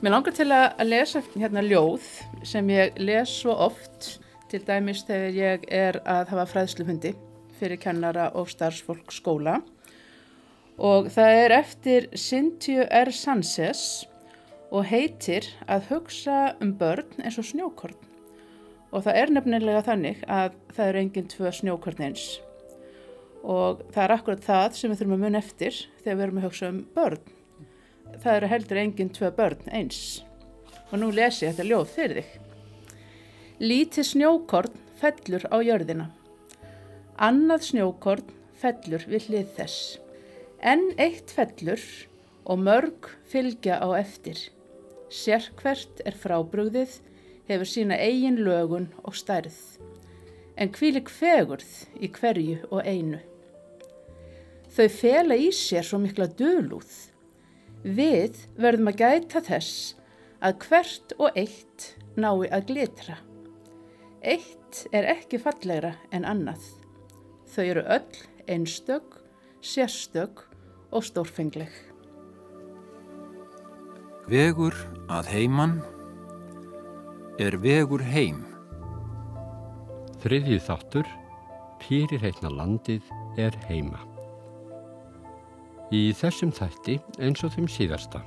Mér langar til að lesa hérna ljóð sem ég les svo oft til dæmis þegar ég er að hafa fræðslufundi fyrir kennara og starfsfólk skóla. Og það er eftir Cynthia R. Sanchez og heitir að hugsa um börn eins og snjókorn. Og það er nefnilega þannig að það eru enginn tvö snjókorn eins. Og það er akkurat það sem við þurfum að mun eftir þegar við erum að hugsa um börn það eru heldur enginn tvö börn eins. Og nú les ég þetta ljóð fyrir þig. Lítið snjókorn fellur á jörðina. Annað snjókorn fellur við hlið þess. Enn eitt fellur og mörg fylgja á eftir. Sérkvert er frábrugðið, hefur sína eigin lögun og stærð. En hvílik fegurð í hverju og einu. Þau fela í sér svo mikla dölúð Við verðum að gæta þess að hvert og eitt nái að glitra. Eitt er ekki fallegra en annað. Þau eru öll einstök, sérstök og stórfengleg. Vegur að heiman er vegur heim. Þriðju þáttur, pýrir heitna landið er heima. Í þessum þætti, eins og þeim síðasta,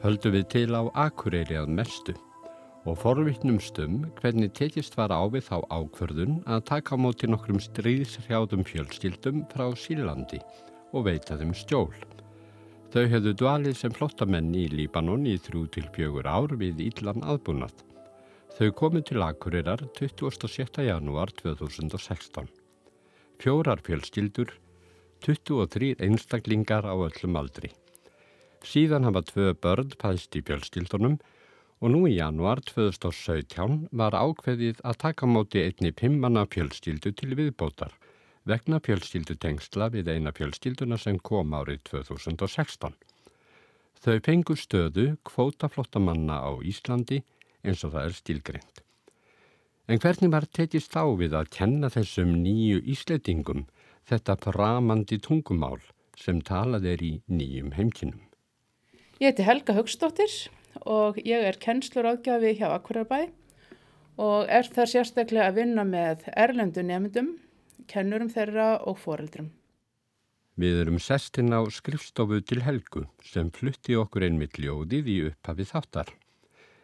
höldum við til á Akureyri að mestu og forvittnumstum hvernig tekist var á við þá ákvörðun að taka á móti nokkrum stríðshrjáðum fjölskyldum frá Sílandi og veita þeim stjól. Þau hefðu dvalið sem flottamenn í Líbanon í þrjú til fjögur ár við Íllan aðbúnað. Þau komu til Akureyrar 27. janúar 2016. Fjórar fjölskyldur 23 einstaklingar á öllum aldri. Síðan hafa tvö börn pæst í fjölskyldunum og nú í januar 2017 var ákveðið að taka móti einni pimmanna fjölskyldu til viðbótar vegna fjölskyldu tengsla við eina fjölskylduna sem kom árið 2016. Þau fengu stöðu kvótaflottamanna á Íslandi eins og það er stilgrind. En hvernig var tekist þá við að kenna þessum nýju ísleitingum þetta framandi tungumál sem talað er í nýjum heimkinnum. Ég heiti Helga Högstóttir og ég er kennslur ágjafi hjá Akurabæ og er þar sérstaklega að vinna með erlendu nefndum, kennurum þeirra og foreldrum. Við erum sestinn á skrifstofu til Helgu sem flutti okkur einmitt ljóðið í upphafi þáttar.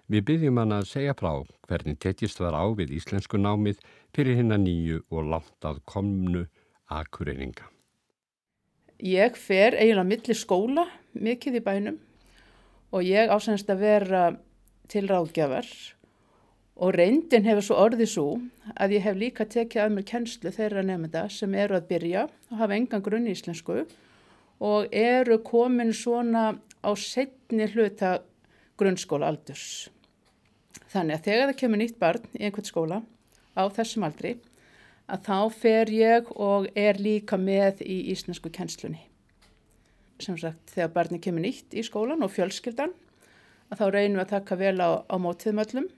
Við byggjum hann að segja frá hvernig tekist var á við íslensku námið fyrir hinna nýju og langt að komnu akureyringa? Ég fer eiginlega millir skóla mikið í bænum og ég ásænst að vera til ráðgjafar og reyndin hefur svo orðið svo að ég hef líka tekið að mér kennslu þeirra nefnda sem eru að byrja og hafa engan grunn í íslensku og eru komin svona á setni hluta grunnskóla aldurs. Þannig að þegar það kemur nýtt barn í einhvern skóla á þessum aldri að þá fer ég og er líka með í íslensku kennslunni. Sem sagt þegar barni kemur nýtt í skólan og fjölskyldan að þá reynum við að taka vel á, á mótiðmöllum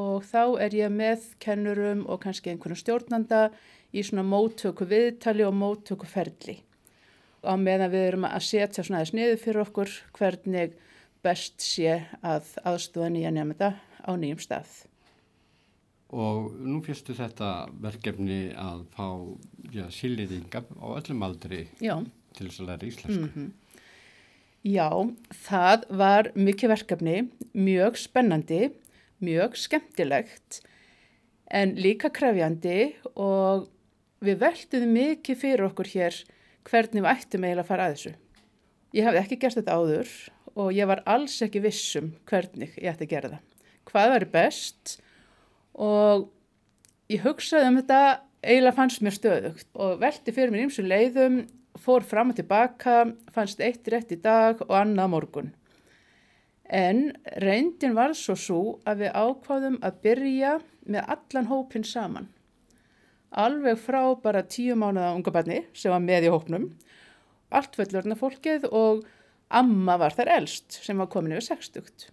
og þá er ég með kennurum og kannski einhvern stjórnanda í svona móttöku viðtali og móttöku ferli. Á meðan við erum að setja svona aðeins niður fyrir okkur hvernig best sé að aðstofa nýja nefnda á nýjum stað og nú fyrstu þetta verkefni að fá já, síliðinga á öllum aldri já. til þess að læra íslensku. Mm -hmm. Já, það var mikið verkefni, mjög spennandi, mjög skemmtilegt en líka krefjandi og við velduðum mikið fyrir okkur hér hvernig við ættum eiginlega að fara að þessu. Ég hafði ekki gert þetta áður og ég var alls ekki vissum hvernig ég ætti að gera það. Hvað var best og ég hugsaði um þetta eiginlega fannst mér stöðugt og velti fyrir mér eins og leiðum, fór fram og tilbaka, fannst eitt rétt í dag og annað morgun. En reyndin var svo svo að við ákváðum að byrja með allan hópin saman. Alveg frá bara tíu mánuða unga barni sem var með í hópnum, allt völlurna fólkið og amma var þar elst sem var komin yfir 60.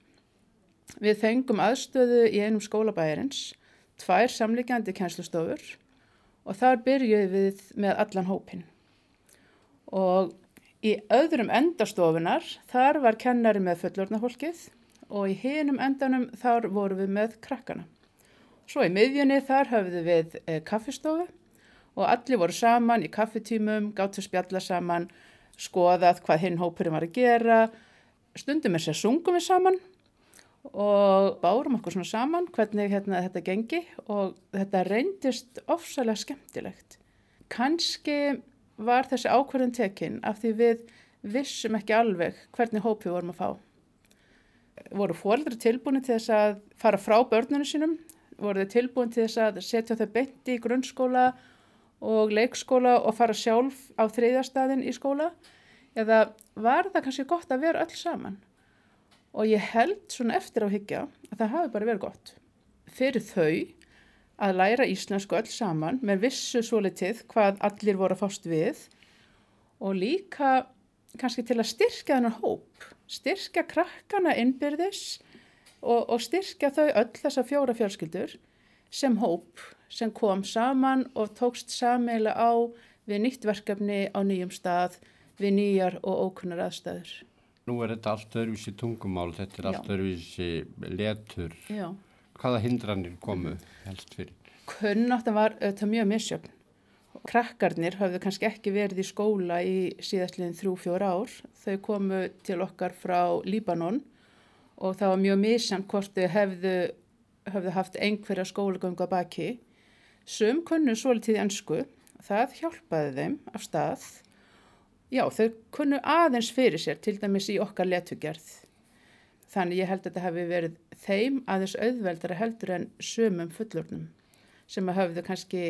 Við fengum aðstöðu í einum skólabæjarins, tvær samlíkjandi kænslustofur og þar byrjuði við með allan hópin. Og í öðrum endastofunar þar var kennari með fullornahólkið og í hinum endanum þar vorum við með krakkana. Svo í miðjunni þar höfðu við e, kaffistofu og allir voru saman í kaffitímum, gáttu spjalla saman, skoðað hvað hinn hópurinn var að gera, stundum er sér sungum við saman og bárum okkur svona saman hvernig hérna, þetta gengi og þetta reyndist ofsalega skemmtilegt. Kanski var þessi ákverðin tekinn af því við vissum ekki alveg hvernig hópi vorum að fá. Voru fóreldri tilbúinu til þess að fara frá börnunum sínum, voru þau tilbúinu til þess að setja þau beinti í grunnskóla og leikskóla og fara sjálf á þriðjastæðin í skóla eða var það kannski gott að vera öll saman og ég held svona eftir á higgja að það hafi bara verið gott fyrir þau að læra íslensku öll saman með vissu svo litið hvað allir voru að fást við og líka kannski til að styrkja þennan hóp styrkja krakkana innbyrðis og, og styrkja þau öll þessa fjóra fjölskyldur sem hóp sem kom saman og tókst sameila á við nýtt verkefni á nýjum stað við nýjar og ókunnar aðstæður. Nú er þetta allt öðruvísi tungumál, þetta er allt öðruvísi letur. Já. Hvaða hindranir komu helst fyrir? Kunnáttan var þetta mjög misjöfn. Krakkarnir hafðu kannski ekki verið í skóla í síðastliðin þrjú-fjóra ár. Þau komu til okkar frá Líbanon og það var mjög misjöfn hvort þau hefðu, hefðu haft einhverja skólagöngu að baki Sum kunnu svolítið ennsku, það hjálpaði þeim af stað. Já, þau kunnu aðeins fyrir sér, til dæmis í okkar letugerð. Þannig ég held að þetta hefði verið þeim aðeins auðveldara heldur en sumum fullornum sem að hafðu kannski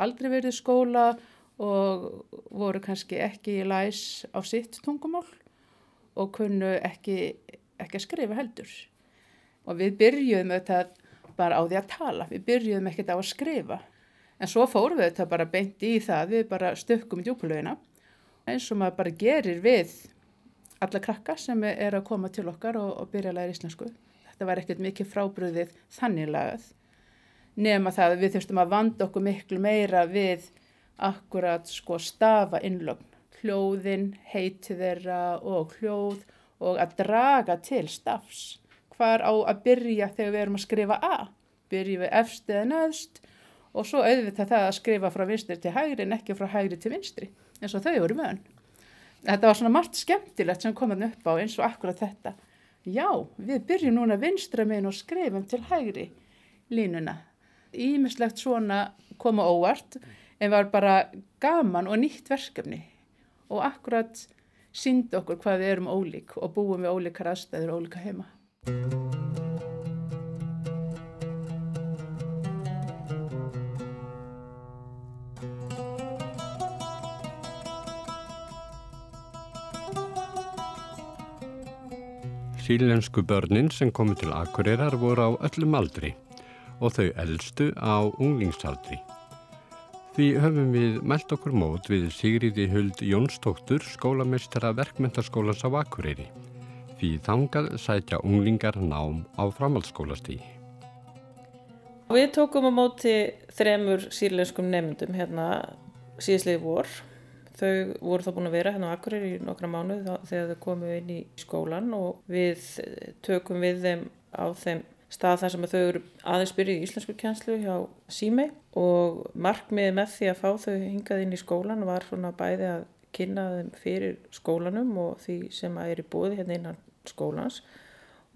aldrei verið skóla og voru kannski ekki í læs á sitt tungumál og kunnu ekki, ekki að skrifa heldur. Og við byrjuðum auðvitað bara á því að tala, við byrjuðum ekkert á að skrifa. En svo fórum við þetta bara beint í það, við bara stökkum í djúpulögina eins og maður bara gerir við alla krakka sem er að koma til okkar og, og byrja að læra íslensku. Þetta var ekkert mikið frábröðið þannig lagað. Nefn að það við þurftum að vanda okkur miklu meira við akkurat sko stafa innlögn, hljóðin, heiti þeirra og hljóð og að draga til stafs. Hvar á að byrja þegar við erum að skrifa A? Byrjum við efst eða neðst? og svo auðvitað það að skrifa frá vinstri til hægri en ekki frá hægri til vinstri eins og þau voru mögn. Þetta var svona margt skemmtilegt sem kom hann upp á eins og akkurat þetta. Já, við byrjum núna vinstra meginn og skrifum til hægri línuna. Ímislegt svona koma óvart en var bara gaman og nýtt verkefni og akkurat sínd okkur hvað við erum ólík og búum við ólíkar aðstæður og ólíka heima. Sílensku börnin sem komu til Akureyrar voru á öllum aldri og þau eldstu á unglingsaldri. Því höfum við mælt okkur mót við Sigriði Huld Jónsdóttur, skólamestara verkmyndaskólans á Akureyri. Því þangað sætja unglingar nám á framhaldsskólastígi. Við tókum á móti þremur sírlenskum nefndum hérna síðsliði vor Þau voru þá búin að vera hérna á Akureyri í nokkra mánu þegar þau komu inn í skólan og við tökum við þeim á þeim stað þar sem þau eru aðeins byrjuð í íslensku kjænslu hjá Símei og markmiði með því að fá þau hingað inn í skólan var svona bæði að kynna þeim fyrir skólanum og því sem að er í bóði hérna innan skólans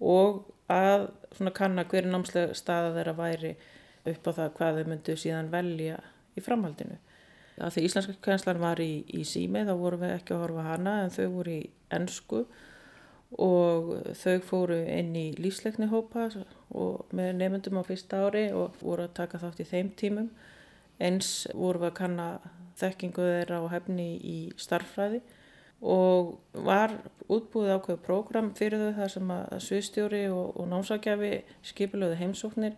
og að svona kanna hverju námslega staða þeirra væri upp á það hvað þau myndu síðan velja í framhaldinu að því íslenska kjænslan var í, í sími þá vorum við ekki að horfa hana en þau voru í ennsku og þau fóru inn í lífsleikni hópa og með nefndum á fyrsta ári og voru að taka þátt í þeim tímum. Eins voru við að kanna þekkingu þeirra á hefni í starffræði og var útbúið ákveðu prógram fyrir þau þar sem að sviðstjóri og, og námsakjafi skipilöðu heimsóknir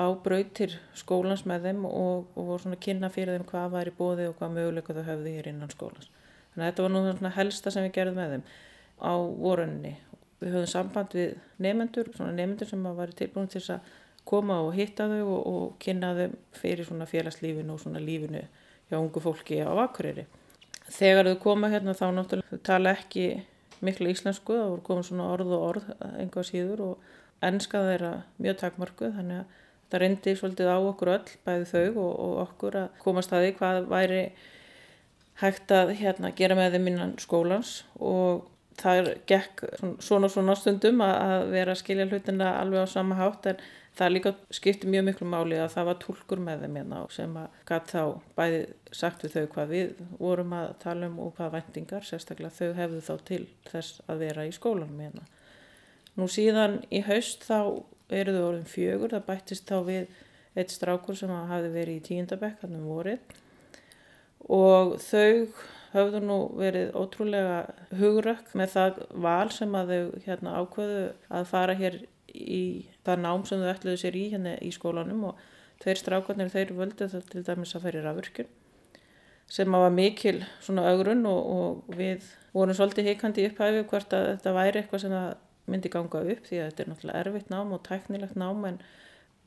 á brautir skólans með þeim og, og svona kynna fyrir þeim hvað var í bóði og hvað möguleika þau höfðu hér innan skólans. Þannig að þetta var nú svona helsta sem við gerðum með þeim á vorunni. Við höfðum samband við nefnendur, svona nefnendur sem var tilbúin til að koma og hitta þau og, og kynna þau fyrir svona félagslífinu og svona lífinu hjá ungu fólki á Akureyri. Þegar þau koma hérna þá náttúrulega þau tala ekki miklu íslensku, það voru komið svona orð og orð einhvað síður og ennska þeirra mjög takmörku þannig að það reyndi svolítið á okkur öll, bæði þau og, og okkur að komast að því hvað væri hægt að hérna, gera með þeim innan skólans og það gekk svona svona stundum að vera að skilja hlutina alveg á sama hátt en það líka skipti mjög miklu máli að það var tólkur með þeim hérna sem að gæti þá bæði sagt við þau hvað við vorum að tala um og hvað vendingar, sérstaklega þau hefðu þá til þess að vera í skólanum hérna. Nú síðan í haust þá eru þau orðin fjögur, það bættist þá við eitt strákur sem hafi verið í tíundabekk hann um vorið. Og þau höfðu nú verið ótrúlega hugrökk með það val sem að þau hérna ákveðu að fara hér í það nám sem þau ætluðu sér í hérna í skólanum og tveir strákarnir þeir völdu það til dæmis að færi rafurkjun sem að var mikil svona augrun og, og við vorum svolítið heikandi upphæfi hvort að þetta væri eitthvað sem myndi ganga upp því að þetta er náttúrulega erfitt nám og tæknilegt nám en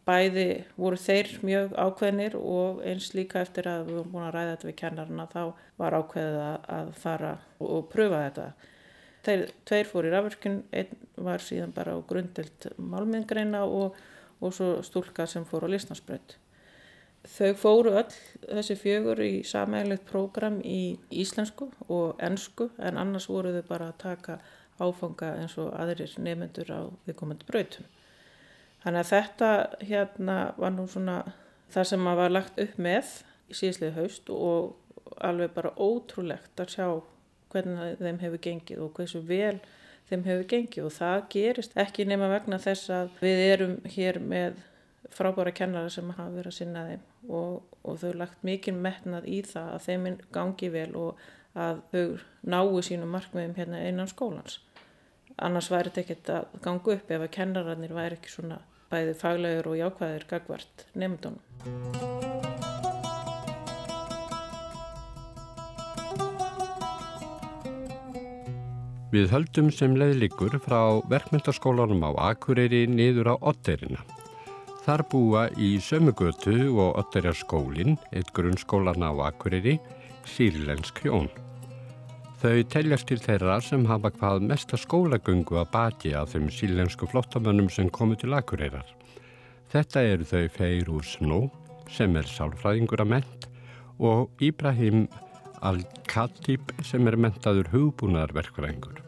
bæði voru þeir mjög ákveðnir og eins líka eftir að við vorum búin að ræða þetta við kennarna þá var ákveðið að fara og, pröfa þetta. Þeir tveir fór í rafverkun, einn var síðan bara á grundilt málmiðgreina og, og svo stúlka sem fór á listnarsbrönd. Þau fóru öll þessi fjögur í samægilegt prógram í íslensku og ennsku en annars voru þau bara að taka áfanga eins og aðrir nefnendur á viðkomandi brautum. Þannig að þetta hérna var nú svona það sem maður var lagt upp með í síðslega haust og alveg bara ótrúlegt að sjá hvernig þeim hefur gengið og hversu vel þeim hefur gengið og það gerist ekki nema vegna þess að við erum hér með frábæra kennara sem hafa verið að sinna þeim og, og þau lagt mikið metnað í það að þeim gangi vel og að þau náu sínum markmiðum hérna einan skólans. Annars væri þetta ekkert að ganga upp ef að kennararnir væri ekki svona bæði faglegur og jákvæðir gagvart nefndunum. Við höldum sem leiðlikur frá verkmyndaskólanum á Akureyri niður á Otterina. Þar búa í Sömugötu og Otterjarskólin, eitt grunnskólan á Akureyri, sírlensk hjón. Þau teljast til þeirra sem hafa hvað mesta skólagöngu að baki að þeim sírlensku flottamönnum sem komu til Akureyrar. Þetta eru þau Feirúr Snó, sem er sálfræðingur að ment, og Íbrahim Al-Khatib sem er mentaður hugbúnaðarverkfræðingur.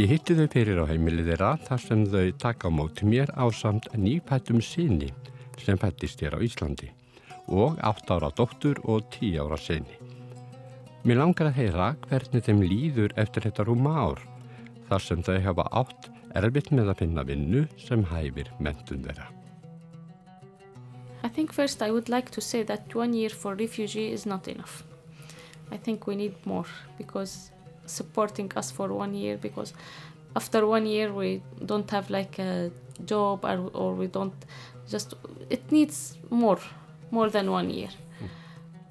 Ég hitti þau fyrir á heimili þeirra þar sem þau taka á móti mér á samt nýpættum síni sem fættist hér á Íslandi og 8 ára dóttur og 10 ára síni. Mér langar að heyra hvernig þeim líður eftir þetta rúma ár þar sem þau hafa átt erfitt með að finna vinnu sem hæfir mentun þeirra. I think first I would like to say that one year for refugee is not enough. I think we need more because supporting us for one year because after one year we don't have like a job or, or we don't just it needs more more than one year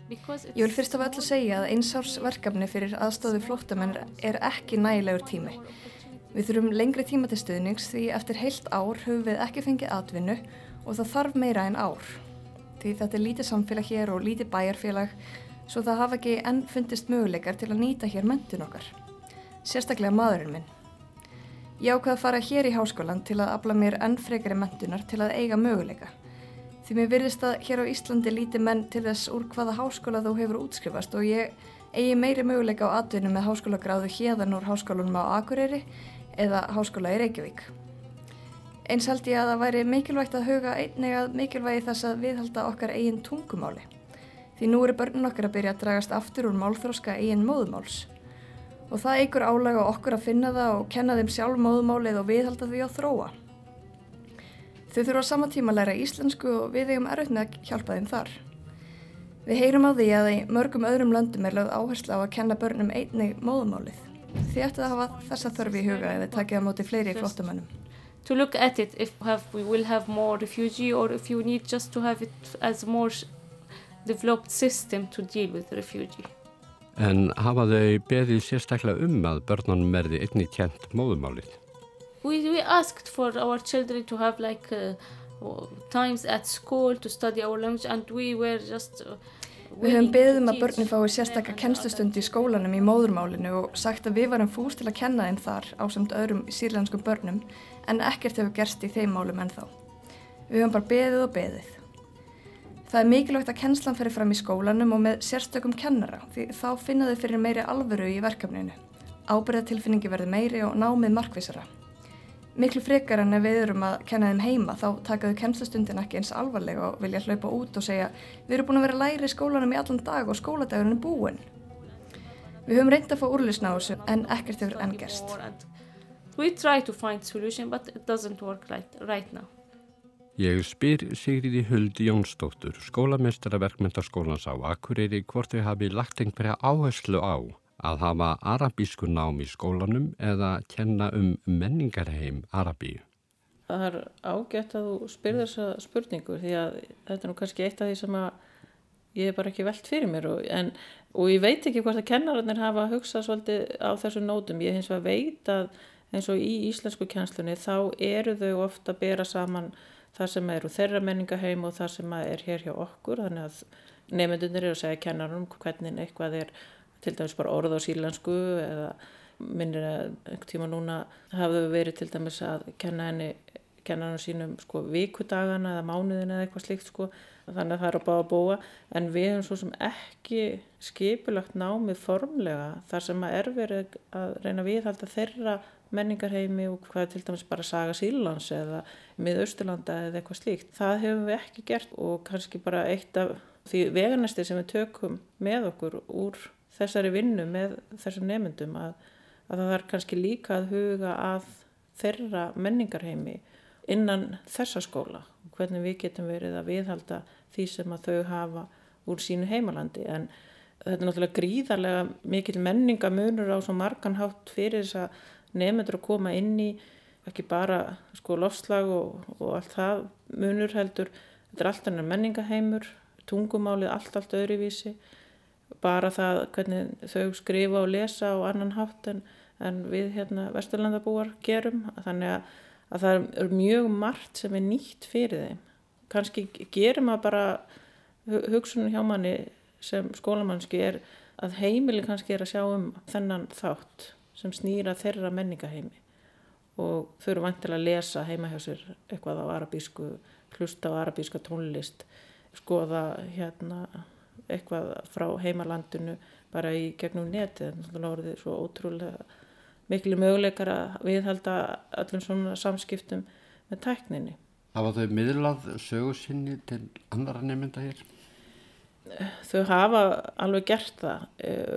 Ég vil fyrst af öllu segja að einsársverkefni fyrir aðstóðu flóttamenn er ekki nægilegur tími. Við þurfum lengri tíma til stuðnings því eftir heilt ár höfum við ekki fengið atvinnu og það þarf meira en ár. Því þetta er lítið samfélag hér og lítið bæjarfélag svo það hafa ekki enn fundist möguleikar til að nýta hér mentun okkar. Sérstaklega maðurinn minn. Ég ákvaði að fara hér í háskólan til að afla mér enn frekari mentunar til að eiga möguleika. Því mér virðist að hér á Íslandi líti menn til þess úr hvaða háskóla þú hefur útskrifast og ég eigi meiri möguleika á atvinnu með háskólagráðu hérðan úr háskólanum á Akureyri eða háskóla í Reykjavík. Eins held ég að það væri mikilvægt að huga einnig að mikilvægi þess að viðhalda okkar eigin tungumáli. Því nú eru börnun okkar að byrja að dragast aftur úr málþróska eigin móðumáls. Og það eigur álega okkur að finna það og kenna þeim sjálf móðumálið og viðhalda því á þróa. Þau þurfa á sama tíma að læra íslensku og við eigum erfitt með að hjálpa þeim þar. Við heyrum á því að í mörgum öðrum löndum er lögð áherslu á að kenna börnum einni móðumálið. Þið ættu að hafa þessa þörfi í huga ef þið takja á móti fleiri flottumönnum. To look at it if have, we will have more refugee or if you need just to have it as more developed system to deal with refugee. En hafa þau beðið sérstaklega um að börnunum verði einni kjent móðumálið? We, we asked for our children to have like uh, times at school to study our language and we were just uh, Við höfum beðum að börni fái sérstakka kennstustund í skólanum í móðurmálinu og sagt að við varum fúst til að kenna þeim þar á samt öðrum sírlandskum börnum en ekkert hefur gerst í þeim málum ennþá. Við höfum bara beðið og beðið. Það er mikilvægt að kennslan ferir fram í skólanum og með sérstökum kennara því þá finna þau fyrir meiri alvöru í verkefninu. Ábyrðatilfinningi verður meiri og námið markvísara. Miklu frekar en ef við erum að kenna þeim heima þá takaðu kennslastundin ekki eins alvarlega og vilja hlaupa út og segja við erum búin að vera læri í skólanum í allan dag og skóladagurinn er búin. Við höfum reyndið að fá úrlýsna á þessu en ekkert hefur enn gerst. We try to find solution but it doesn't work right, right now. Ég spyr Sigriði Huldi Jónsdóttur, skólamestara verkmyndaskólans á Akureyri, hvort þau hafi lagt einhverja áherslu á að hafa arabísku nám í skólanum eða kenna um menningarheim Arabíu. Það er ágætt að þú spyrir þessa spurningu því að þetta er nú kannski eitt af því sem að ég er bara ekki veld fyrir mér og, en, og ég veit ekki hvort að kennararnir hafa hugsað svolítið á þessu nótum. Ég hins vegar veit að eins og í íslensku kjenslunni þá eru þau ofta að bera saman það sem eru þeirra menningaheim og það sem er hér hjá okkur þannig að nefndunir eru að segja kennarum hvernig eitthvað er til dæmis bara orð á sílansku eða minnir að einhvern tíma núna hafðu verið til dæmis að kenna henni kenna hann sínum sko vikudagana eða mánuðin eða eitthvað slíkt sko þannig að það er að bá að búa en við hefum svo sem ekki skipulagt námið formlega þar sem að er verið að reyna að viðhalda þeirra menningarheimi og hvað til dæmis bara saga Sílands eða miðausturlanda eða eitthvað slíkt. Það hefum við ekki gert og kannski bara eitt af því veganesti sem við tökum með okkur úr þessari vinnu með þessum nefndum að, að það er kannski líka að huga að þeirra menningarheimi innan þessa skóla. Hvernig við getum verið að viðhalda því sem að þau hafa úr sínu heimalandi. En þetta er náttúrulega gríðarlega mikil menningamunur á svo marganhátt fyrir þess að nefndur að koma inn í ekki bara sko lofslag og, og allt það munur heldur. Þetta er allt annar menningaheimur tungumálið allt allt öðruvísi bara það hvernig þau skrifa og lesa á annan hátt en, en við hérna vesturlandabúar gerum. Þannig að, að það er mjög margt sem er nýtt fyrir þeim. Kannski gerum að bara hugsunum hjá manni sem skólamannski er að heimili kannski er að sjá um þennan þátt sem snýra þeirra menningaheimi og þau eru vantilega að lesa heima hjá sér eitthvað á arabísku hlusta á arabíska tónlist skoða hérna eitthvað frá heimalandinu bara í gegnum neti þannig að það er svo ótrúlega miklu möguleikar að viðhalda öllum svona samskiptum með tækninni. Hafa þau miðlað sögursinni til andara nefnda hér? Þau hafa alveg gert það,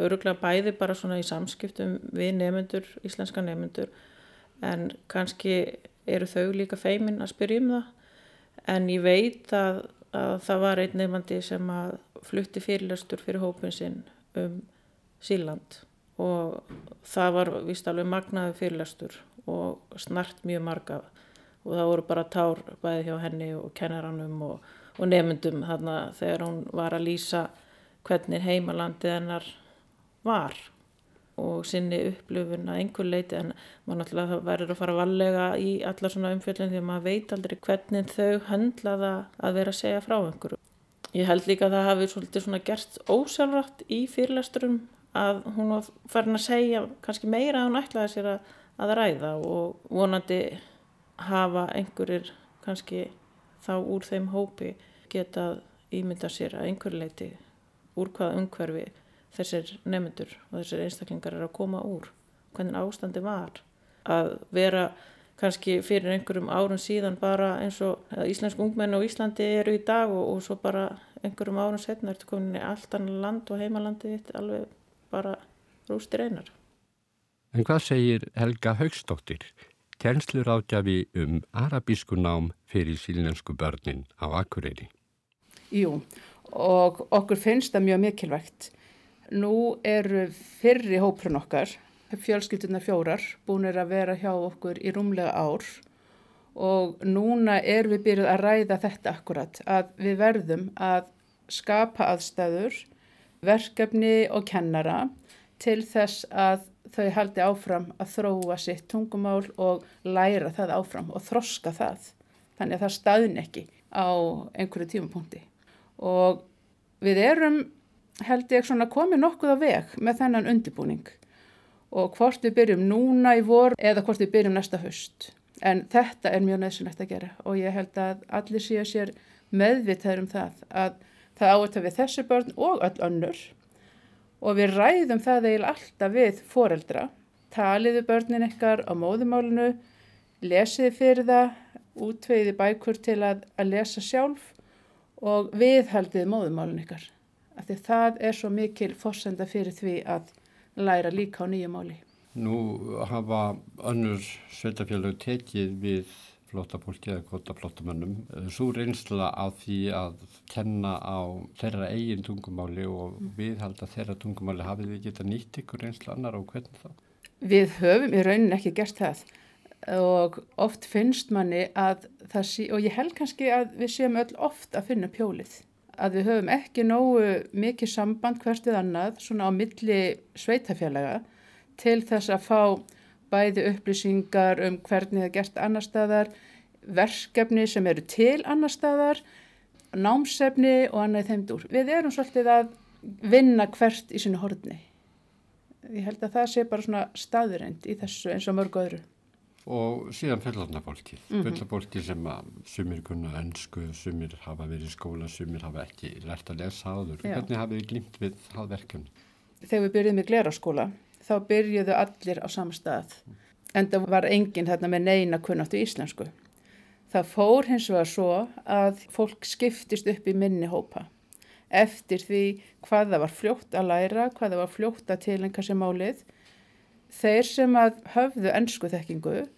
öruglega bæði bara svona í samskiptum við nefnendur, íslenska nefnendur en kannski eru þau líka feimin að spyrja um það en ég veit að, að það var einn nefnandi sem að flutti fyrirlastur fyrir hópin sinn um Síland og það var vist alveg magnaði fyrirlastur og snart mjög marga og það voru bara tár bæði hjá henni og kennaranum og, og nefndum þarna þegar hún var að lýsa hvernig heimalandið hennar var og sinni upplöfun að einhver leiti en maður náttúrulega verður að fara vallega í allar svona umfjöldin því að maður veit aldrei hvernig þau höndlaða að vera að segja frá einhverju. Ég held líka að það hafi svolítið svona gert ósjálfrætt í fyrirlesturum að hún var farin að segja kannski meira að hún ætlaði sér að, að ræða og vonandi hafa einhverjir kannski þá úr þeim hópi getað ímynda sér að einhverju leiti úr hvaða umhverfi þessir nefndur og þessir einstaklingar er að koma úr hvernig ástandi var að vera kannski fyrir einhverjum árum síðan bara eins og íslensk ungmenn og Íslandi eru í dag og, og svo bara einhverjum árum setna ertu komin í allt annan land og heimalandi þitt alveg bara rústir einar. En hvað segir Helga Haugstóttir, kjænslur átjafi um arabísku nám fyrir sílensku börnin á Akureyri? Jú, og okkur finnst það mjög mikilvægt. Nú eru fyrri hóprun okkar fjölskyldunar fjórar búinir að vera hjá okkur í rúmlega ár og núna er við byrjuð að ræða þetta akkurat að við verðum að skapa aðstæður, verkefni og kennara til þess að þau haldi áfram að þróa sitt tungumál og læra það áfram og þroska það. Þannig að það staðin ekki á einhverju tímapunkti. Og við erum held ég svona komið nokkuð á veg með þennan undibúning og hvort við byrjum núna í vor eða hvort við byrjum næsta höst. En þetta er mjög nöðsynlegt að gera og ég held að allir séu sér meðvitaður um það að það áður við þessi börn og öll önnur og við ræðum það eiginlega alltaf við foreldra. Taliðu börnin ykkar á móðumálunu, lesiði fyrir það, útveiði bækur til að, að lesa sjálf og viðhaldiði móðumálun ykkar. Það er svo mikil fórsenda fyrir því að læra líka á nýju máli. Nú hafa önnur sveitafélög tekið við flótafólki eða kvota flótamönnum. Svo reynsla á því að kenna á þeirra eigin tungumáli og mm. viðhalda þeirra tungumáli hafið þið geta nýtt ykkur reynsla annar og hvernig þá? Við höfum í raunin ekki gert það og oft finnst manni að það sé, og ég held kannski að við séum öll oft að finna pjólið að við höfum ekki nógu mikið samband hvert við annað svona á milli sveitafélaga til þess að fá bæði upplýsingar um hvernig það er gert annar staðar, verkefni sem eru til annar staðar, námsefni og annað þeimdur. Við erum svolítið að vinna hvert í sinu horni. Ég held að það sé bara svona staðurend í þessu eins og mörgu öðru og síðan fullorðnafólki mm -hmm. fullorðnafólki sem að sumir kunna önsku, sumir hafa verið í skóla sumir hafa ekki lært að lesa áður Já. hvernig hafið þið glýmt við hafðverkjum? Þegar við byrjuðum í gleraskóla þá byrjuðu allir á sama stað en það var enginn þarna með neina kunnáttu íslensku það fór hins vegar svo að fólk skiptist upp í minni hópa eftir því hvað það var fljótt að læra hvað það var fljótt að tilengja sér málið þeir sem höfðu ennsku þekkingu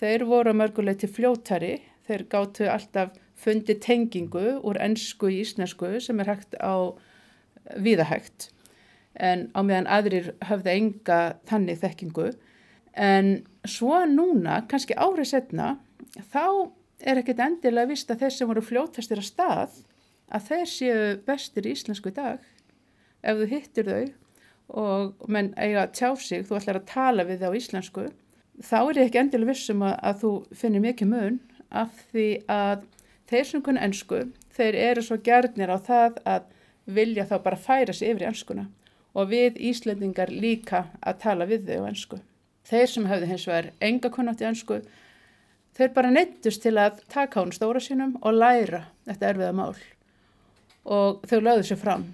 Þeir voru mörguleiti fljóttari, þeir gáttu alltaf fundi tengingu úr ennsku í íslensku sem er hægt á viðahægt en á meðan aðrir höfðu enga þannig þekkingu. En svo núna, kannski árið setna, þá er ekkert endilega vist að þeir sem voru fljóttastir að stað að þeir séu bestir í íslensku í dag. Ef þú hittir þau og menn eiga að tjá sig, þú ætlar að tala við þau á íslensku þá er ég ekki endilega vissum að, að þú finnir mikið mun af því að þeir sem kunna ennsku, þeir eru svo gerðnir á það að vilja þá bara færa sig yfir í ennskuna og við Íslandingar líka að tala við þau á ennsku. Þeir sem hefði hins vegar enga kunnátt í ennsku, þeir bara neittust til að taka hún stóra sínum og læra þetta erfiða mál og þau lögðu sér fram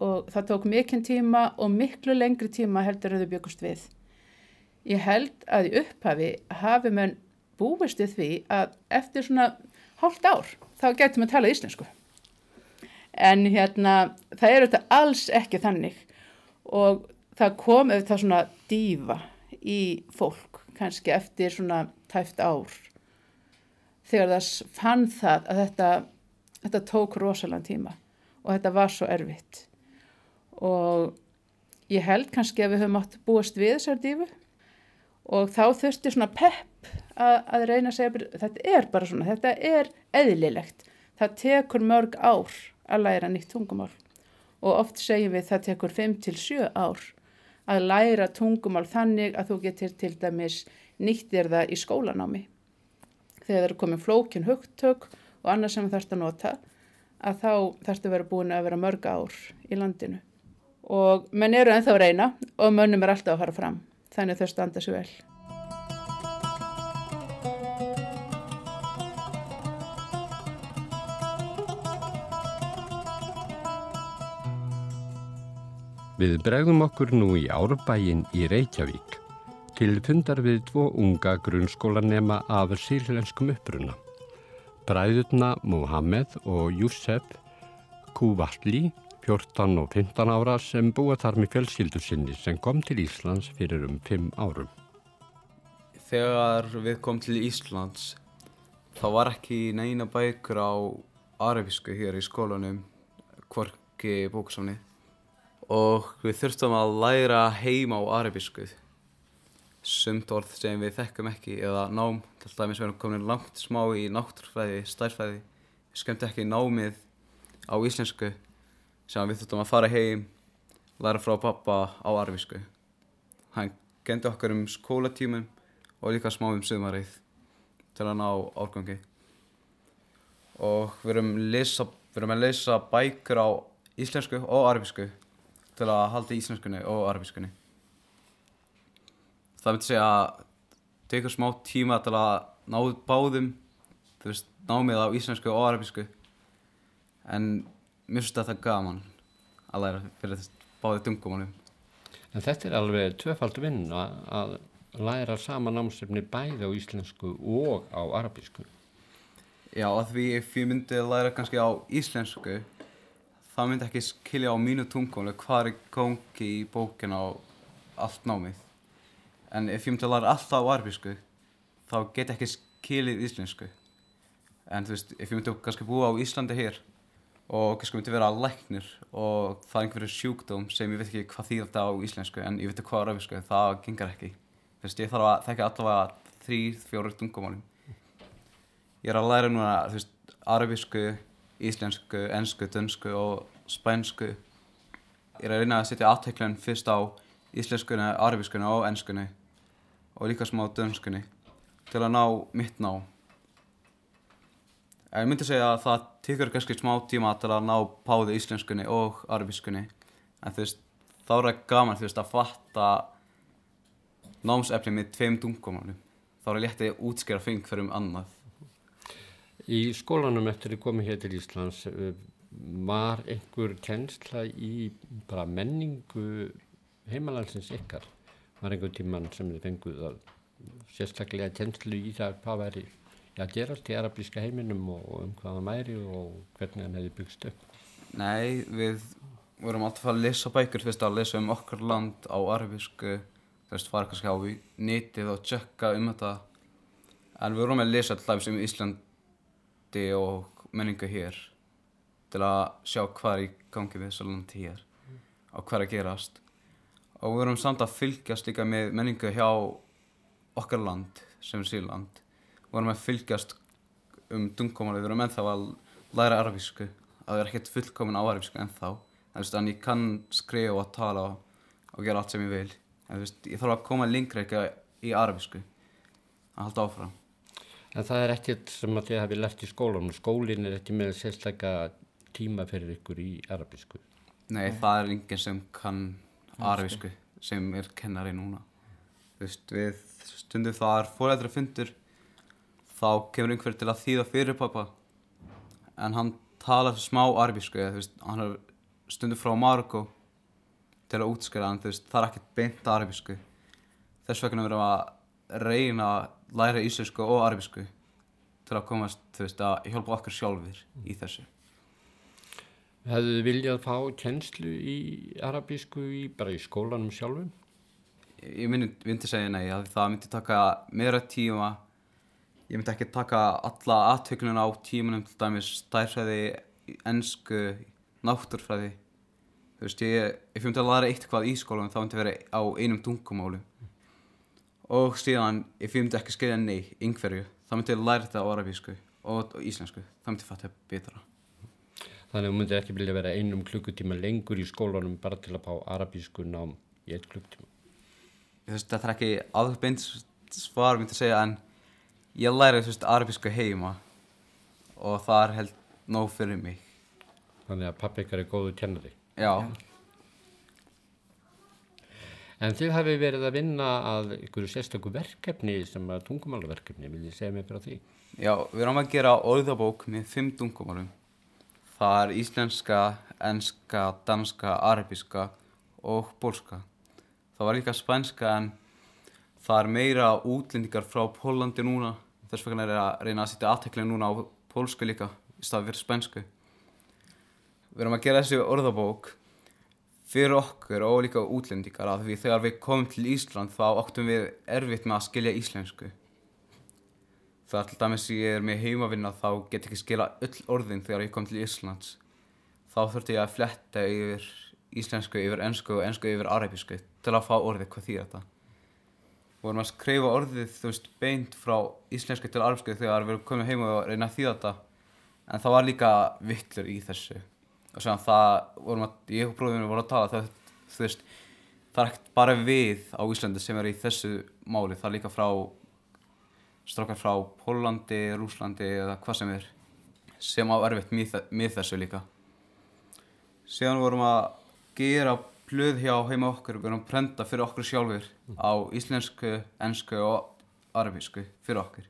og það tók mikinn tíma og miklu lengri tíma heldur en þau byggust við. Ég held að í upphafi hafi mann búist við því að eftir svona hálft ár þá getur maður talað íslensku. En hérna það er auðvitað alls ekki þannig og það kom auðvitað svona dífa í fólk kannski eftir svona tæft ár þegar það fann það að þetta, þetta tók rosalega tíma og þetta var svo erfitt og ég held kannski að við höfum átt búast við þessar dífu og þá þurfti svona pepp að, að reyna að segja þetta er bara svona, þetta er eðlilegt. Það tekur mörg ár að læra nýtt tungumál. Og oft segjum við það tekur 5-7 ár að læra tungumál þannig að þú getur til dæmis nýttir það í skólanámi. Þegar það eru komið flókin hugtök og annað sem þarfst að nota að þá þarfst að vera búin að vera mörg ár í landinu og menn eru ennþá að reyna og mönnum er alltaf að fara fram þannig þau standa sér vel. Við bregðum okkur nú í árbægin í Reykjavík til fundar við dvo unga grunnskólanema af sílenskum uppruna. Bræðurna Muhammed og Júsef Kuvatli 14 og 15 ára sem búa þar með fjölskyldu sinni sem kom til Íslands fyrir um 5 árum. Þegar við kom til Íslands þá var ekki neina bækur á arabísku hér í skólanum, hvorki bóksamni og við þurftum að læra heima á arabísku. Sumt orð sem við þekkum ekki eða nám, til dæmis við erum komin langt smá í náttúrfræði, stærfræði við skemmt ekki námið á íslensku sem við þurftum að fara heim læra frá pappa á arfísku hann gendi okkar um skólatímum og líka smá um sumarið til að ná árgangi og við erum, lesa, við erum að lesa bækur á íslensku og arfísku til að halda íslenskunni og arabískunni. Það myndi segja að tekur smá tíma til að ná báðum, þú veist, námið á íslensku og arabísku. En mér finnst þetta gaman að læra fyrir þess báði tungumálum. En þetta er alveg tvöfald vinn að læra sama námsefni bæði á íslensku og á arabísku. Já, að því ef ég myndi að læra kannski á íslensku, það myndi ekki skilja á mínu tungumáli hvað er gangi í bókina á allt námið. En ef ég myndi að læra alltaf á arabísku, þá get ekki skilið íslensku. En þú veist, ef ég myndi kannski búa á Íslandi hér og kannski myndi vera læknir og það er einhverju sjúkdóm sem ég veit ekki hvað þýr þetta á íslensku en ég veit ekki hvað á arabísku, það gengar ekki. Þú veist, ég þarf að þekka allavega þrýr, fjórir tungumálum. Ég er að læra núna, þú veist, arabísku, íslensku, ennsku, dönsku og spænsku. Ég er að reyna að setja aðteklun fyrst á íslenskunni, arabískunni og ennskunni og líka smá dönskunni til að ná mitt ná. Ég myndi segja að það tekur kannski smá tíma til að ná páði íslenskunni og arabískunni en þú veist, þá er það gaman þú veist að fatta námsefni með tveim tungumálum. Þá er það léttið að útskjara feng fyrir um annað. Í skólanum eftir að koma hér til Íslands eh, var einhver kennsla í bara menningu heimalandsins ykkar? Var einhver tíman sem þið fenguð sérstaklega kennslu í það hvað væri að gerast í arabíska heiminum og um hvaða mæri og hvernig hann hefði byggst upp? Nei, við vorum alltaf að lesa bækur fyrst að lesa um okkar land á arabísku þú veist, fara kannski á nýtið og tjökka um þetta. En við vorum að lesa alltaf um Íslandi og menningu hér til að sjá hvað er í gangi við þessu landi hér og hvað er að gerast. Og við vorum samt að fylgjast líka með menningu hjá okkar land sem Sýrland vorum að fylgjast um dungumáli, við vorum ennþá að læra arabísku, að það er ekkert fullkomin á arabísku ennþá, en veist, en ég kann skrifa og tala og, og gera allt sem ég vil, en veist, ég þarf að koma lengra ekki í arabísku, að halda áfram. En það er ekkert sem að þið hafi lært í skólanum, skólinn er ekki með sérstakka tíma fyrir ykkur í arabísku? Nei, Nei. það er enginn sem kann arabísku, sem er kennari núna. Þú veist, við stundum það er fóræðra fundur þá kemur einhver til að þýða fyrir pappa en hann talar smá arbísku eða þú veist, hann er stundu frá Marokko til að útskjöra en þú veist, það er ekkert beint arbísku þess vegna verðum við að reyna að læra íslensku og arbísku til að komast, þú veist, að hjálpa okkur sjálfur í þessu. Hefðu þið viljað fá kennslu í arabísku í, bara í skólanum sjálfum? Ég myndi, myndi segja nei, það myndi taka meira tíma ég myndi ekki taka alla aðtöklun á tímanum til dæmis stærfræði, ennsku, náttúrfræði þú veist ég, ef ég myndi að læra eitt hvað í skólanum þá myndi vera á einum tungumálu og síðan ef ég myndi ekki skilja nei, yngverju þá myndi ég læra þetta á arabísku og, og íslensku, það myndi fatta betra. Þannig myndi ekki vilja vera einum klukkutíma lengur í skólanum bara til að pá arabísku nám í eitt klukkutíma? Þú veist, þetta er ekki aðbeint svar myndi að segja en ég læri þú veist arabísku heima og það er held nóg fyrir mig. Þannig að pappi ykkar er góðu tjennari Já. En þið hafi verið að vinna að ykkur sérstakku verkefni sem að tungumálaverkefni, vil ég segja mig frá því? Já, við erum að gera orðabók með fimm tungumálum. Það er íslenska, enska, danska, arabíska og bólska Það var líka spænska en það er meira útlendingar frá Pólandi núna. Þess vegna er að reyna að setja aðtekla núna á pólsku líka í staði fyrir spænsku. Við erum að gera þessi orðabók fyrir okkur og líka útlendingar að því þegar við komum til Ísland þá óttum við erfitt með að skilja íslensku. Það er til dæmis ég er með heimavinna þá get ekki skila öll orðin þegar ég kom til Íslands. Þá þurfti ég að fletta yfir íslensku, yfir ennsku og ennsku yfir arabísku til að fá orðið hvað því þetta vorum að skrifa orðið þú veist beint frá íslensku til arabsku þegar við komið heim og reyna að þýða þetta. En það var líka vittlur í þessu. Og sér að það vorum að ég og bróðinu vorum að tala það, þú veist það er ekkert bara við á Íslandi sem er í þessu máli. Það er líka frá strákar frá Pólandi, Rúslandi eða hvað sem er sem á erfitt mið, mið þessu líka. Síðan vorum að gera blöð hjá heima okkur, við erum að prenta fyrir okkur sjálfur á íslensku, ennsku og arabísku fyrir okkur.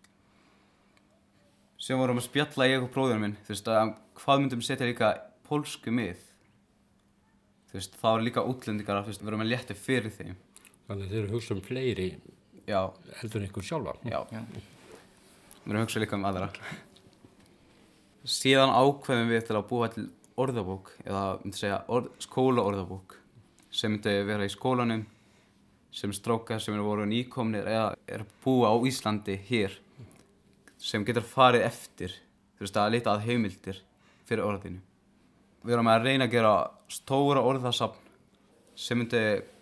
Sem vorum að spjalla ég og bróðurinn minn, þú veist, að hvað myndum við setja líka pólsku mið? Þú veist, þá er líka útlendingar að, erum að létta fyrir þeim. Þannig að þeir eru hugsað um fleiri Já, heldur en ykkur sjálfa. já. Við erum að hugsa líka um aðra. Síðan ákveðum við til að búa til orðabók, eða myndi segja orð, skólaorðabók, sem myndi vera í skólanum, sem strókar sem eru voru nýkomnir eða er búa á Íslandi hér, sem getur farið eftir, þú veist, að lita að heimildir fyrir orðinu. Við erum að reyna að gera stóra orðasafn sem myndi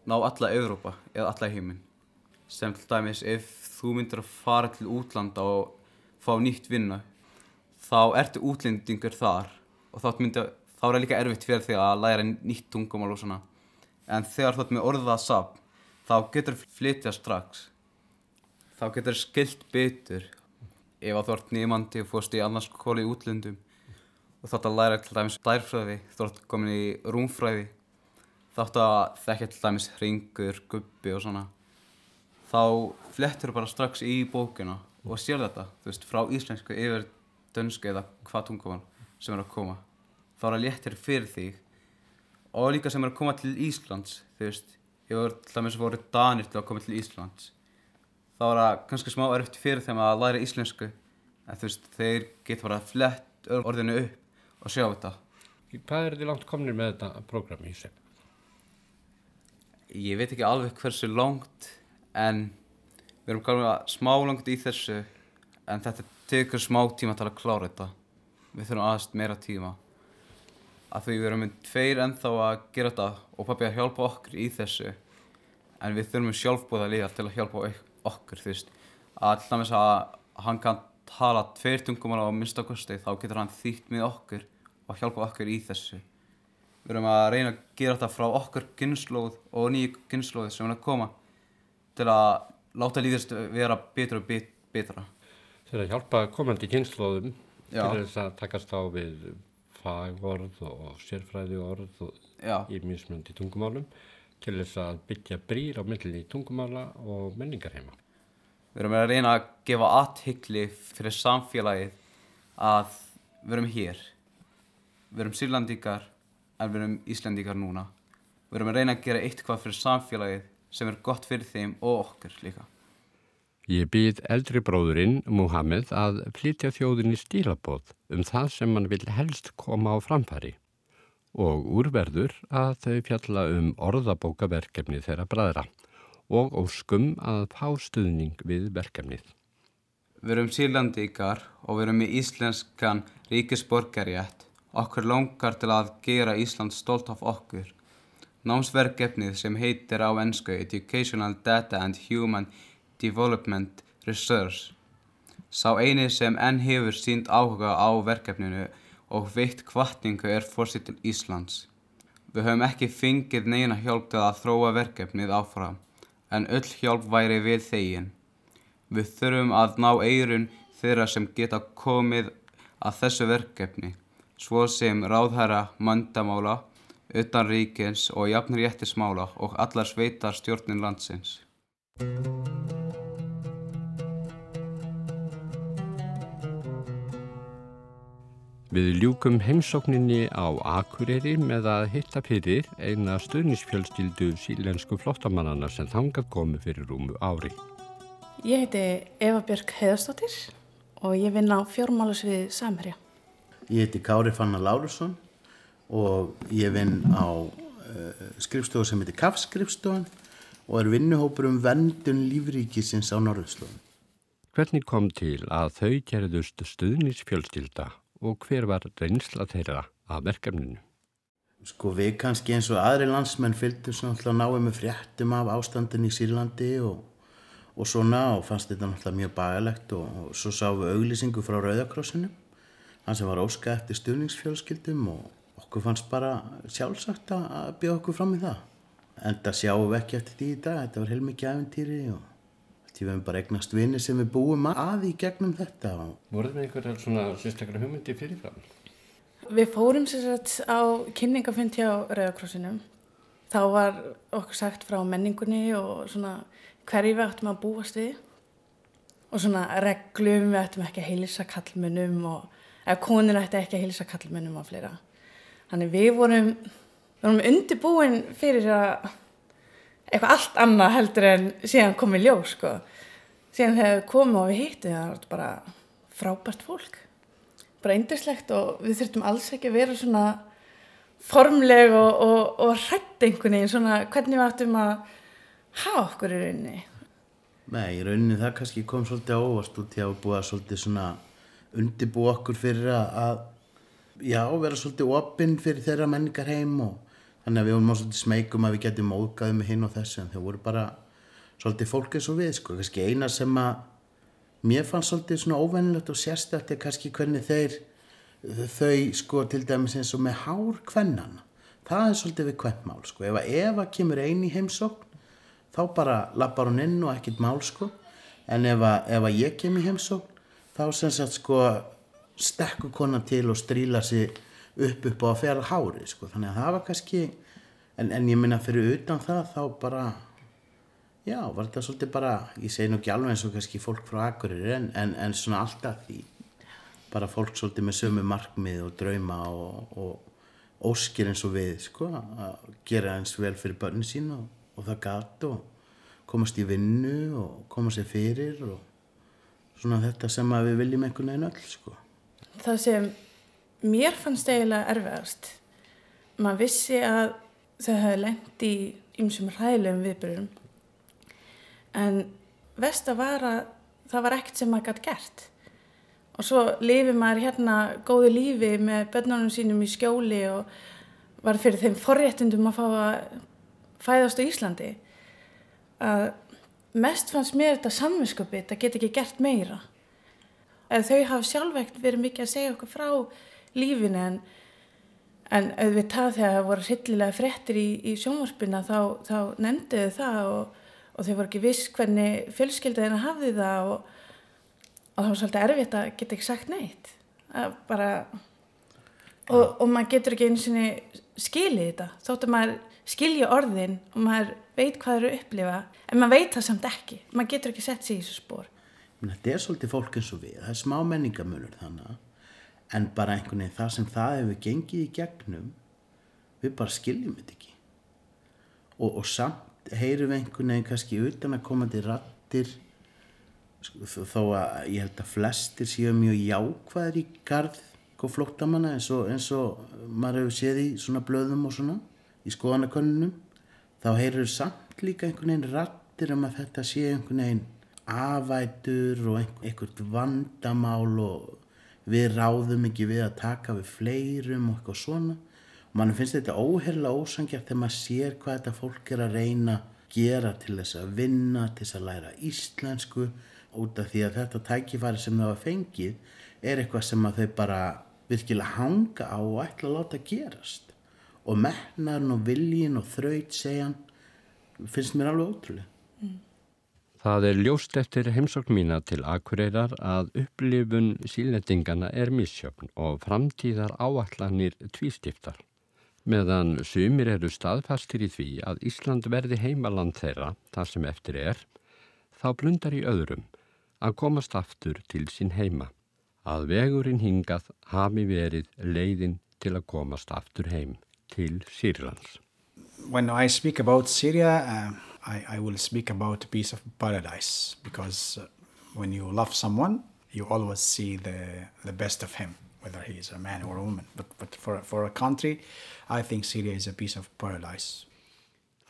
ná alla Evrópa eða alla heiminn. Sem til dæmis ef þú myndir að fara til útlanda og fá nýtt vinna, þá ertu útlendingur þar og þá, myndi, þá er það líka erfitt fyrir þig að læra nýtt tungumál og svona. En þegar þú ert með orðasafn, þá getur flytja strax. Þá getur skilt betur ef að þú ert nýmandi og fórst í annars skóli í útlöndum og þátt að læra til dæmis dærfræði, þú ert komin í rúmfræði, þátt að þekkja til dæmis hringur, gubbi og svona. Þá flettur bara strax í bókina og sér þetta, þú veist, frá íslensku yfir dönsku eða hvað tungumál sem er að koma. Þá er það léttir fyrir þig og líka sem er að koma til Íslands, þú veist, ég voru til dæmis voru danir til að koma til Íslands. Þá er það kannski smá erfitt fyrir þeim að læra íslensku, en þú veist, þeir geta bara flett orðinu upp og sjá þetta. Hvað er þið langt komnir með þetta prógram í sem? Ég veit ekki alveg hversu langt en við erum kannski smá langt í þessu en þetta tekur smá tíma til að klára þetta. Við þurfum aðeins meira tíma. Að því við erum með tveir ennþá að gera þetta og pappi að hjálpa okkur í þessu en við þurfum sjálfbúða líka til að hjálpa okkur þú veist. Að til dæmis að hann kann tala tveir tungumál á minnstakosti þá getur hann þýtt með okkur og hjálpa okkur í þessu. Við erum að reyna að gera þetta frá okkur kynnslóð og nýju kynnslóði sem er að koma til að láta líðast vera betra og bet betra. Þeir að hjálpa komandi kynnslóðum til þess að takast á við fagorð og sérfræði orð og í mismundi tungumálum til þess að byggja brýr á milli tungumála og menningarheima. við erum að reyna að gefa aðhyggli fyrir samfélagið að við erum hér. Við erum sýrlandíkar en við erum íslendíkar núna. Við erum að reyna að gera eitthvað fyrir samfélagið sem er gott fyrir þeim og okkur líka. Ég býð eldri bróðurinn, Muhammed, að flytja þjóðinni stílabóð um það sem hann vil helst koma á framfæri og úrverður að þau fjalla um orðabókaverkefni þeirra bræðra og óskum að fá stuðning við verkefnið. Við erum sýrlandíkar og við erum með íslenskan ríkisborgarjætt. Okkur langar til að gera Ísland stolt af okkur. Námsverkefnið sem heitir á ennsku Educational Data and Human Development Research. Sá eini sem enn hefur sínt áhuga á verkefninu og veitt kvartningu er fórsitil Íslands. Við höfum ekki fengið neina hjálp til að þróa verkefnið áfram, en öll hjálp væri við þegin. Við þurfum að ná eirun þeirra sem geta komið að þessu verkefni, svo sem ráðherra mandamála, utanríkins og jafnréttismála og allar sveitar stjórnin landsins. Við ljúkum heimsókninni á Akureyri með að hitta fyrir eina stuðnisfjölskyldu sílensku flottamannana sem þangað komu fyrir rúmu ári. Ég heiti Eva Björk Heiðarsdóttir og ég vinn á fjármálusvið Samherja. Ég heiti Kári Fanna Lárusson og ég vinn á uh, skrifstofu sem heitir KAF skrifstofan og er vinnuhópur um vendun lífríkisins á Norðurslóðum. Hvernig kom til að þau gerðust stuðnisfjölskylda og hver var reynsla þeirra af verkefninu? Sko við kannski eins og aðri landsmenn fylgdum svona alltaf náum með fréttum af ástandin í Sýrlandi og, og svona og fannst þetta alltaf mjög bagalegt og, og svo sáum við auglýsingu frá Rauðakrossinu hann sem var óska eftir stuðningsfjölskyldum og okkur fannst bara sjálfsagt að bjóða okkur fram í það. En það sjáum við ekki eftir því í dag, þetta var heilmikið æfintýri og því við hefum bara eignast vinni sem við búum að í gegnum þetta. Voruð með einhverjar svona sérstaklega hugmyndi fyrirfram? Við fórum sér sett á kynningafund hjá Rauðakrossinum þá var okkur sagt frá menningunni og svona hverju við ættum að búast við og svona reglum við ættum ekki að heilsa kallmönnum og eða konur ætti ekki að heilsa kallmönnum og fleira. Þannig við vorum, við vorum undirbúin fyrir að eitthvað allt annað heldur en síðan komið ljó sko. Síðan þegar komum og við hittum það var bara frábært fólk. Bara eindislegt og við þurftum alls ekki að vera svona formleg og, og, og hrætt einhvern veginn svona hvernig við ættum að hafa okkur í rauninni Nei, í rauninni það kannski kom svolítið ávast út í að búa svolítið svona undibú okkur fyrir að já, vera svolítið opinn fyrir þeirra menningar heim og þannig að við vorum svolítið smegum að við getum ógaðið með hinn og þessu en þau voru bara svolítið fólk eins og við sko, kannski eina sem að mér fannst svolítið svona óvennilegt og sérstætt er kannski hvernig þeir þau sko til dæmis eins og með hár kvennana það er svolítið við kvennmál sko. Ef að Eva kemur eini heimsókn þá bara lappar hún inn og ekkit mál sko. En ef að, ef að ég kemur heimsókn þá sem sagt sko stekkur konar til og stríla sér upp upp á að fjara hári sko þannig að það var kannski en, en ég minna fyrir utan það þá bara já var þetta svolítið bara ég segi nú ekki alveg eins og kannski fólk frá Akureyri en, en, en svona alltaf því bara fólk svolítið með sömu markmið og drauma og, og óskir eins og við sko, að gera eins vel fyrir börnin sín og, og það gatt og komast í vinnu og koma sér fyrir og svona þetta sem við viljum einhvern veginn öll sko. Það sem mér fannst eiginlega erfiðast. Maður vissi að þau hefði lengt í ymsum ræðilegum viðbyrjum en vest að vara það var ekkert sem maður gætt gert. Og svo lifi maður hérna góðu lífi með börnunum sínum í skjóli og var fyrir þeim forréttundum að fá að fæðast á Íslandi. Að mest fannst mér þetta samvinsköpið, það get ekki gert meira. Að þau hafa sjálfvegt verið mikið að segja okkur frá lífinu en, en auðvitað þegar það voru hillilega frettir í, í sjónvarpina þá, þá nefnduðu það og, og þau voru ekki viss hvernig fjölskyldaðina hafði það og og það var svolítið erfitt að geta ekki sagt neitt. Bara og, og maður getur ekki einu sinni skilið þetta, þóttu maður skilja orðin og maður veit hvað eru að upplifa, en maður veit það samt ekki. Maður getur ekki sett sér í þessu spór Þetta er svolítið fólk eins og við. Það er smá menningamönur þannig en bara einhvern veginn það sem það hefur gengið í gegnum við bara skiljum þetta ekki. Og, og samt heyrum við einhvern veginn kannski utan að komandi rattir Sko, þó að ég held að flestir séu mjög jákvæðir í garð og flóttamanna eins og, eins og maður hefur séð í svona blöðum og svona í skoðanakönnunum. Þá heyrður samt líka einhvern veginn rattir um að þetta sé einhvern veginn afætur og einhvert vandamál og við ráðum ekki við að taka við fleirum og eitthvað svona. Og mann finnst þetta óherla ósangjart þegar maður sér hvað þetta fólk er að reyna gera til þess að vinna, til þess að læra íslensku. Út af því að þetta tækifæri sem það var fengið er eitthvað sem að þau bara virkilega hanga á og ætla að láta gerast. Og mennarn og viljin og þraut segjan finnst mér alveg ótrúlega. Það er ljóst eftir heimsókn mína til Akureyrar að upplifun sílendingana er misjöfn og framtíðar áallanir tvístiftar. Meðan sumir eru staðfastir í því að Ísland verði heimaland þeirra, það sem eftir er, þá blundar í öðrum að komast aftur til sín heima. Að vegurinn hingað hafi verið leiðin til að komast aftur heim til Sýrlands. When I speak about Syria, uh, I, I will speak about piece of paradise because uh, when you love someone, you always see the, the best of him, whether he is a man or a woman. But, but for, for a country, I think Syria is a piece of paradise.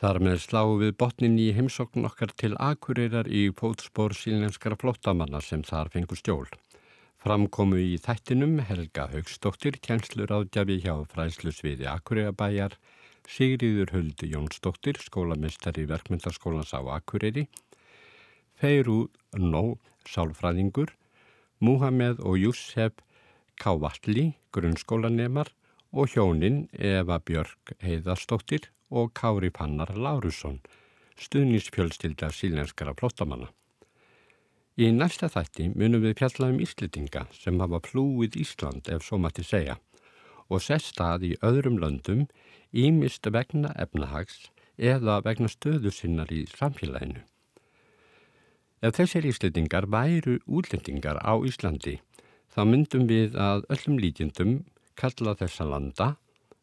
Þar með sláum við botnin í heimsókn okkar til Akureyrar í fótspór sílenskara flottamanna sem þar fengur stjól. Framkomu í þættinum Helga Haugstóttir, kjenslur ádjafi hjá fræslusviði Akureyrabæjar, Sigriður Huldi Jónsdóttir, skólamestari verkmyndaskólans á Akureyri, Feirú Nó, sálfræðingur, Múhamed og Júsef Kávalli, grunnskólanemar og hjónin Eva Björk Heiðarstóttir og Kári Pannar Lárusson, stuðnísfjölstilda sílenskara flottamanna. Í næsta þætti munum við fjalla um Íslitinga sem hafa plúið Ísland ef svo mætti segja og sest stað í öðrum löndum ímist vegna efnahags eða vegna stöðu sinnar í samfélaginu. Ef þessir íslendingar væru útlendingar á Íslandi þá myndum við að öllum líkjendum kalla þessa landa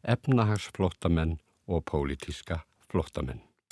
efnahagsflóttamenn og pólitíska flóttamenn.